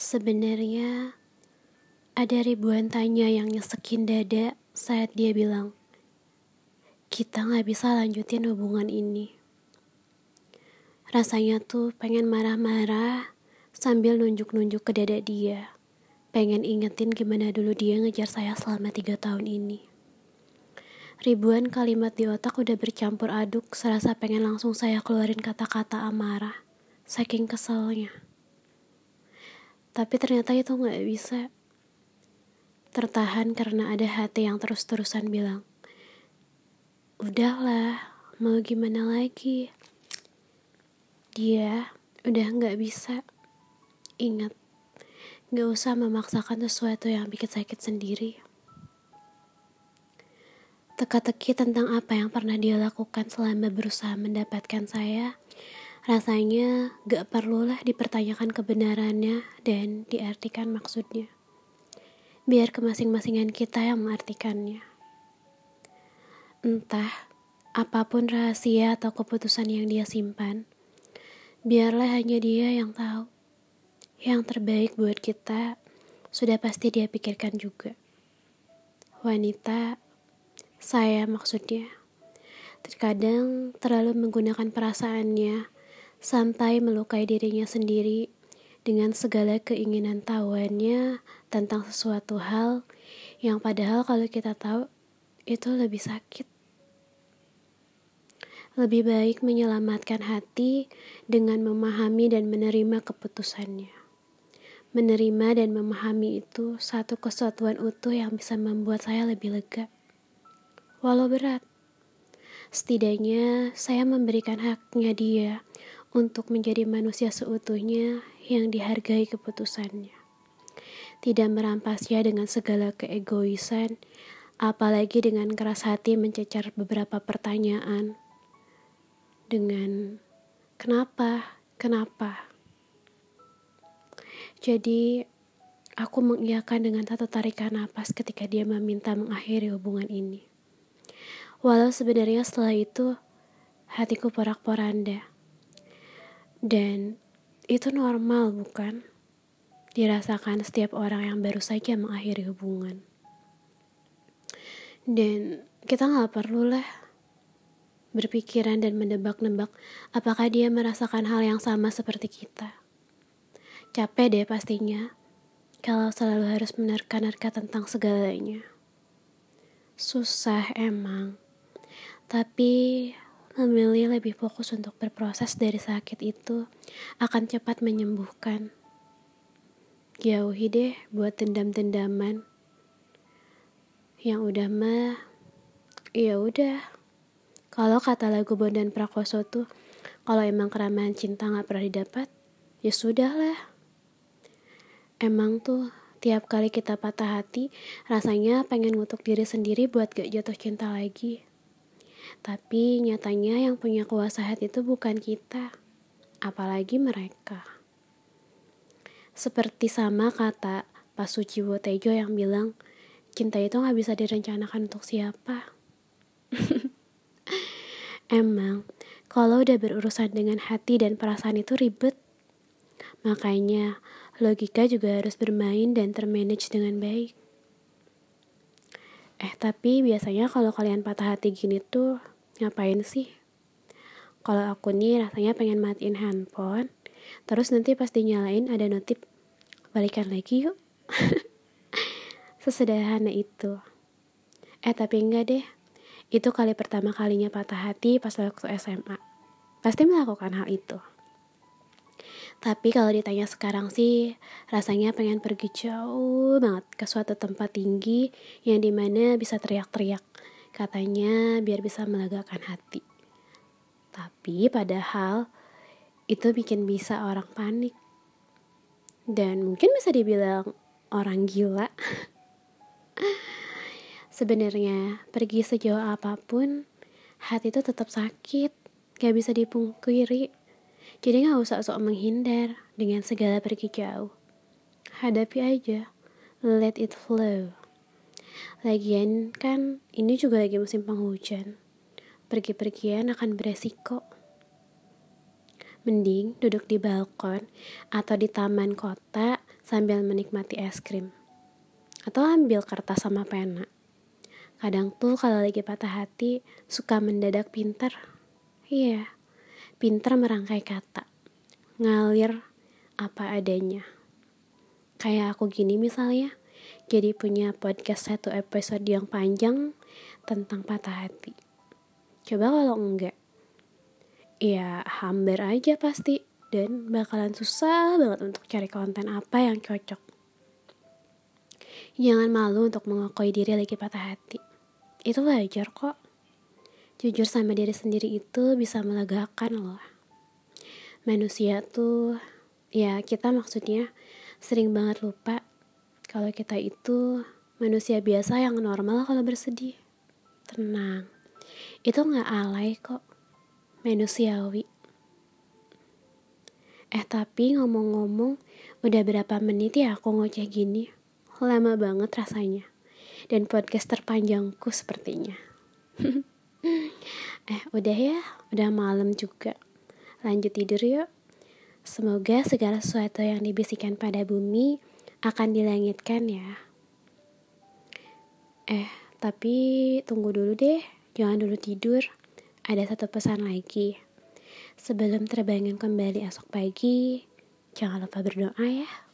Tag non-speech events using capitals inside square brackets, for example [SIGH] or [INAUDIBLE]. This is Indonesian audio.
Sebenarnya ada ribuan tanya yang nyesekin dada saat dia bilang, kita gak bisa lanjutin hubungan ini. Rasanya tuh pengen marah-marah sambil nunjuk-nunjuk ke dada dia. Pengen ingetin gimana dulu dia ngejar saya selama tiga tahun ini. Ribuan kalimat di otak udah bercampur aduk, serasa pengen langsung saya keluarin kata-kata amarah, saking keselnya. Tapi ternyata itu gak bisa. Tertahan karena ada hati yang terus-terusan bilang, Udahlah, mau gimana lagi? Dia udah gak bisa. Ingat, gak usah memaksakan sesuatu yang bikin sakit sendiri. Teka-teki tentang apa yang pernah dia lakukan selama berusaha mendapatkan saya Rasanya gak perlulah dipertanyakan kebenarannya dan diartikan maksudnya. Biar ke masing-masingan kita yang mengartikannya. Entah apa pun rahasia atau keputusan yang dia simpan, biarlah hanya dia yang tahu. Yang terbaik buat kita sudah pasti dia pikirkan juga. Wanita, saya maksudnya, terkadang terlalu menggunakan perasaannya sampai melukai dirinya sendiri dengan segala keinginan tahuannya tentang sesuatu hal yang padahal kalau kita tahu itu lebih sakit. Lebih baik menyelamatkan hati dengan memahami dan menerima keputusannya. Menerima dan memahami itu satu kesatuan utuh yang bisa membuat saya lebih lega. Walau berat, setidaknya saya memberikan haknya dia untuk menjadi manusia seutuhnya yang dihargai keputusannya. Tidak merampasnya dengan segala keegoisan, apalagi dengan keras hati mencecar beberapa pertanyaan. Dengan kenapa, kenapa. Jadi, aku mengiyakan dengan satu tarikan napas ketika dia meminta mengakhiri hubungan ini. Walau sebenarnya setelah itu, hatiku porak-poranda. Dan itu normal bukan? Dirasakan setiap orang yang baru saja mengakhiri hubungan. Dan kita nggak perlulah berpikiran dan mendebak-nebak apakah dia merasakan hal yang sama seperti kita. Capek deh pastinya kalau selalu harus menerka-nerka tentang segalanya. Susah emang, tapi memilih lebih fokus untuk berproses dari sakit itu akan cepat menyembuhkan. Jauhi deh buat dendam-dendaman. Yang udah mah, ya udah. Kalau kata lagu Bondan Prakoso tuh, kalau emang keramahan cinta gak pernah didapat, ya sudahlah. Emang tuh tiap kali kita patah hati, rasanya pengen ngutuk diri sendiri buat gak jatuh cinta lagi. Tapi nyatanya yang punya kuasa hati itu bukan kita, apalagi mereka. Seperti sama kata Pak Suciwo Tejo yang bilang, cinta itu gak bisa direncanakan untuk siapa. [LAUGHS] Emang, kalau udah berurusan dengan hati dan perasaan itu ribet. Makanya, logika juga harus bermain dan termanage dengan baik. Eh, tapi biasanya kalau kalian patah hati gini tuh, ngapain sih? Kalau aku nih rasanya pengen matiin handphone, terus nanti pas dinyalain ada notif, balikan lagi yuk. [LAUGHS] Sesederhana itu. Eh, tapi enggak deh. Itu kali pertama kalinya patah hati pas waktu SMA. Pasti melakukan hal itu. Tapi kalau ditanya sekarang sih, rasanya pengen pergi jauh banget ke suatu tempat tinggi yang di mana bisa teriak-teriak. Katanya biar bisa melegakan hati. Tapi padahal itu bikin bisa orang panik. Dan mungkin bisa dibilang orang gila. [LAUGHS] Sebenarnya pergi sejauh apa pun, hati itu tetap sakit. Gak bisa dipungkiri jadi gak usah sok menghindar dengan segala pergi jauh. Hadapi aja. Let it flow. Lagian kan ini juga lagi musim penghujan. Pergi-pergian akan beresiko. Mending duduk di balkon atau di taman kota sambil menikmati es krim. Atau ambil kertas sama pena. Kadang tuh kalau lagi patah hati, suka mendadak pinter. Iya, pinter merangkai kata. Ngalir apa adanya. Kayak aku gini misalnya, jadi punya podcast satu episode yang panjang tentang patah hati. Coba kalau enggak, ya hampir aja pasti dan bakalan susah banget untuk cari konten apa yang cocok. Jangan malu untuk mengakui diri lagi patah hati itu wajar kok. Jujur sama diri sendiri itu bisa melegakan loh. Manusia tuh, ya kita maksudnya sering banget lupa kalau kita itu manusia biasa yang normal kalau bersedih. Tenang, itu gak alay kok, manusiawi. Eh tapi ngomong-ngomong, udah berapa menit ya aku ngoceh gini? Lama banget rasanya dan podcast terpanjangku sepertinya. [LAUGHS] eh, udah ya, udah malam juga. Lanjut tidur yuk. Semoga segala sesuatu yang dibisikkan pada bumi akan dilangitkan ya. Eh, tapi tunggu dulu deh, jangan dulu tidur. Ada satu pesan lagi. Sebelum terbangun kembali esok pagi, jangan lupa berdoa ya.